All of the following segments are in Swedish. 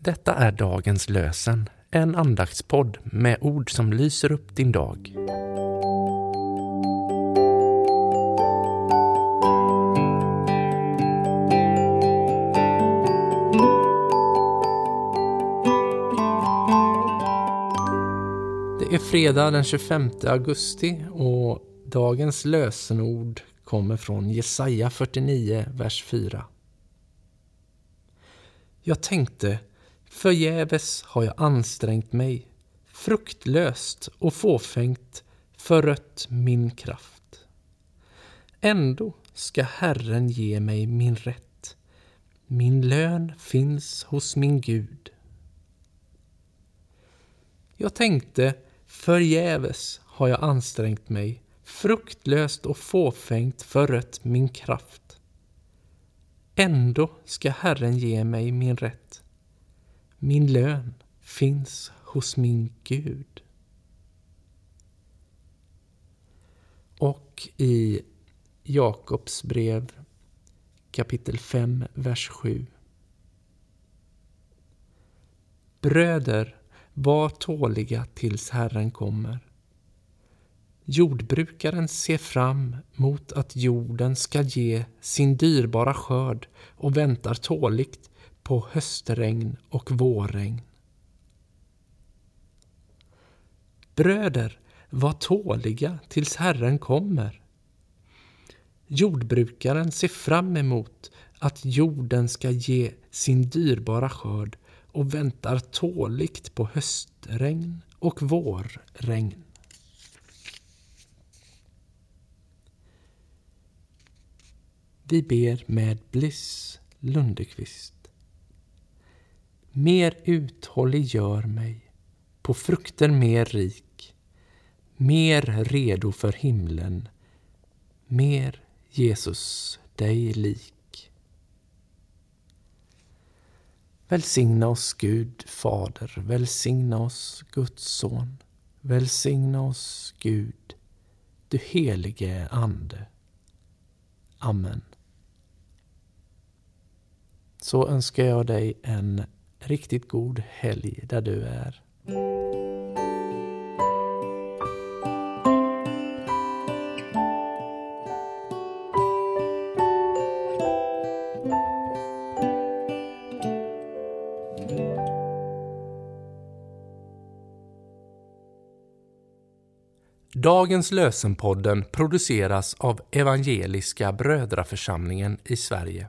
Detta är dagens lösen, en andaktspodd med ord som lyser upp din dag. Det är fredag den 25 augusti och dagens lösenord kommer från Jesaja 49, vers 4. Jag tänkte, förgäves har jag ansträngt mig, fruktlöst och fåfängt förött min kraft. Ändå ska Herren ge mig min rätt. Min lön finns hos min Gud. Jag tänkte, förgäves har jag ansträngt mig, fruktlöst och fåfängt förött min kraft. Ändå ska Herren ge mig min rätt. Min lön finns hos min Gud. Och i Jakobs brev kapitel 5, vers 7. Bröder, var tåliga tills Herren kommer. Jordbrukaren ser fram mot att jorden ska ge sin dyrbara skörd och väntar tåligt på höstregn och vårregn. Bröder, var tåliga tills Herren kommer. Jordbrukaren ser fram emot att jorden ska ge sin dyrbara skörd och väntar tåligt på höstregn och vårregn. Vi ber med Bliss Lundekvist. Mer uthållig gör mig, på frukter mer rik, mer redo för himlen, mer Jesus dig lik. Välsigna oss Gud Fader, välsigna oss Guds Son, välsigna oss Gud, du helige Ande. Amen. Så önskar jag dig en riktigt god helg där du är. Dagens lösenpodden produceras av Evangeliska Brödraförsamlingen i Sverige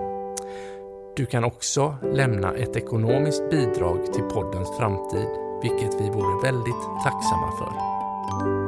Du kan också lämna ett ekonomiskt bidrag till poddens framtid, vilket vi vore väldigt tacksamma för.